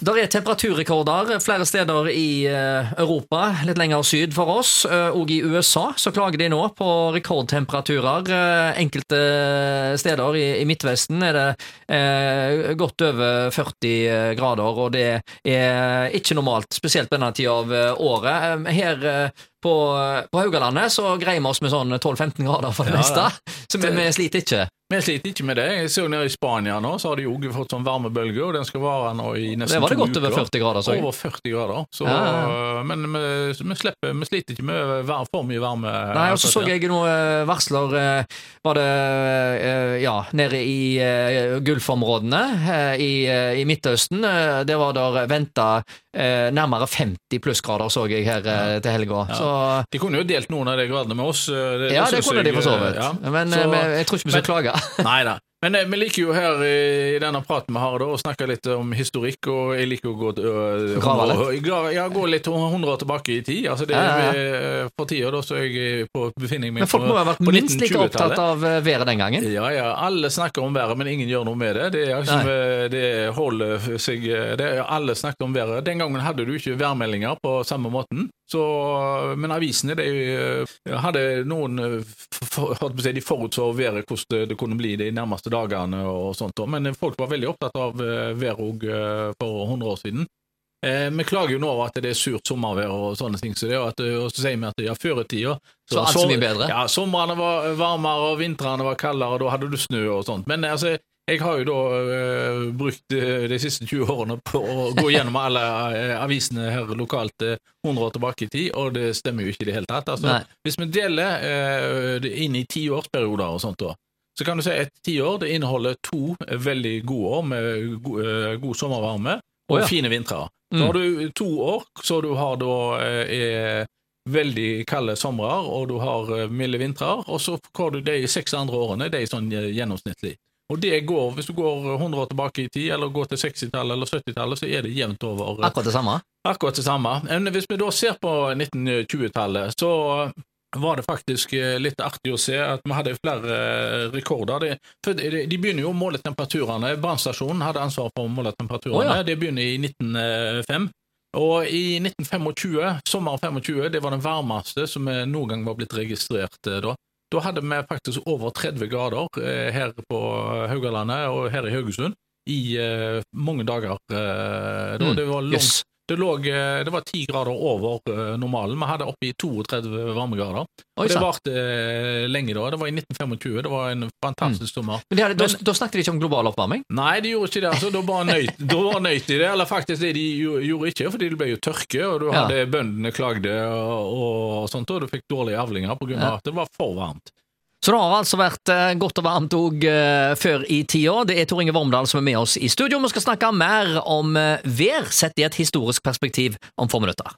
Der er temperaturrekorder flere steder i eh, Europa, litt lenger syd for oss. eh, Og i USA så klager de nå på rekordtemperaturer. Eh, Enkelte steder i, i Midtvesten er det eh, godt over 40 grader, og det er ikke normalt, spesielt på denne tida av året. Her på, på Haugalandet så greier vi oss med sånn 12-15 grader for det Ja, meste, så vi, vi sliter ikke. Vi sliter ikke med det. Jeg så nede i Spania nå, så har de jo fått sånn varmebølge, og den skal vare nå i nesten to uker. Det var det godt over 40 grader, så jeg. Over 40 grader. Så, Ja, ja, Men vi, vi, slipper, vi sliter ikke med var, for mye varme. Nei, og så så jeg noen eh, varsler eh, Var det eh, ja, nede i eh, Gulfområdene eh, i, eh, i Midtøsten. Det var der venta nærmere 50 plussgrader, så jeg her eh, til helga. Ja. Så De kunne jo delt noen av de gradene med oss. Det, ja, det det kunne de jeg, for så eh, vidt. ja. Men Så- eh, vi- jeg tror ikke vi skal klage. Nei da. Men eh, vi liker jo her i, i denne praten vi har da, å snakke litt om historikk, og jeg liker å gå, øh, litt. ja, gå litt 100 år tilbake i tid. Altså det, Ja, ja, er For tida da, så er jeg på, befinner jeg meg Men folk på, må ha vært minst like opptatt av eh, været den gangen. Ja, ja. Alle snakker om været, men ingen gjør noe med det. Det, er liksom, eh, det holder seg det, er- Alle snakker om været. Den gangen hadde du ikke værmeldinger på samme måten. Så, men avisene de, eh, hadde noen eh, De forutså været, hvordan det, kunne bli de nærmeste dagene. og sånt. Men folk var veldig opptatt av eh, været òg for 100 år siden. Eh, vi klager jo nå over at det er surt sommervær og sånne ting. Så det og, at, og så sier vi at ja, før i tida Så alt så mye bedre. Ja, somrene var varmere, og vintrene var kaldere, og da hadde du snø og sånt. Men altså, jeg har jo da uh, brukt øh, de siste 20 årene på å gå gjennom alle øh, avisene her lokalt øh, 100 år tilbake i tid, og det stemmer jo ikke i det hele tatt. Altså, hvis vi deler det inn i tiårsperioder og sånt da, så kan du si et tiår det inneholder to veldig gode år med go, øh, god sommervarme og oh, ja. fine vintre. Mm. Så har du to år, så du har da er veldig kalde somre, og du har milde vintre, og så får du de seks andre årene, de er sånn gjennomsnittlig. Og det går, hvis du går 100 år tilbake i tid, eller går til 60-tallet eller 70-tallet, så er det jevnt over øh, Akkurat det samme. akkurat det samme. Men hvis vi da ser på 1920-tallet, så var det faktisk eh, litt artig å se at vi hadde flere eh, rekorder. De, de begynner jo å måle temperaturene. Brannstasjonen hadde ansvar for å måle temperaturene. Oh, ja. Det begynner i 1905. Og i 1925, sommeren 25, det var den varmeste som eh, noen gang var blitt registrert eh, da. Da hadde vi faktisk over 30 grader eh, her på Haugalandet og her i Haugesund i eh, mange dager. Eh. Mm, Det var langt. Det, lå, eh, det var 10 grader over eh, normalen. Vi hadde oppe i 32 varmegrader. Oi Og det varte eh, lenge da. Det var i 1925. Det var en fantastisk sommer. Men de hadde, da, Men- da snakket de ikke om global oppvarming? Nei, de gjorde ikke det. altså. Da bare nøyt, da nøyt de det. Eller faktisk det de gjorde ikke, fordi det ble jo tørke, og du Ja. hadde bøndene klagde og, og sånt, og du fikk dårlige avlinger pga. Ja. at det var for varmt. Så det har altså vært eh, godt og varmt òg eh, før i tida. Det er Tor Inge Vormdal som er med oss i studio. Vi skal snakke mer om eh, vær sett i et historisk perspektiv om få minutter.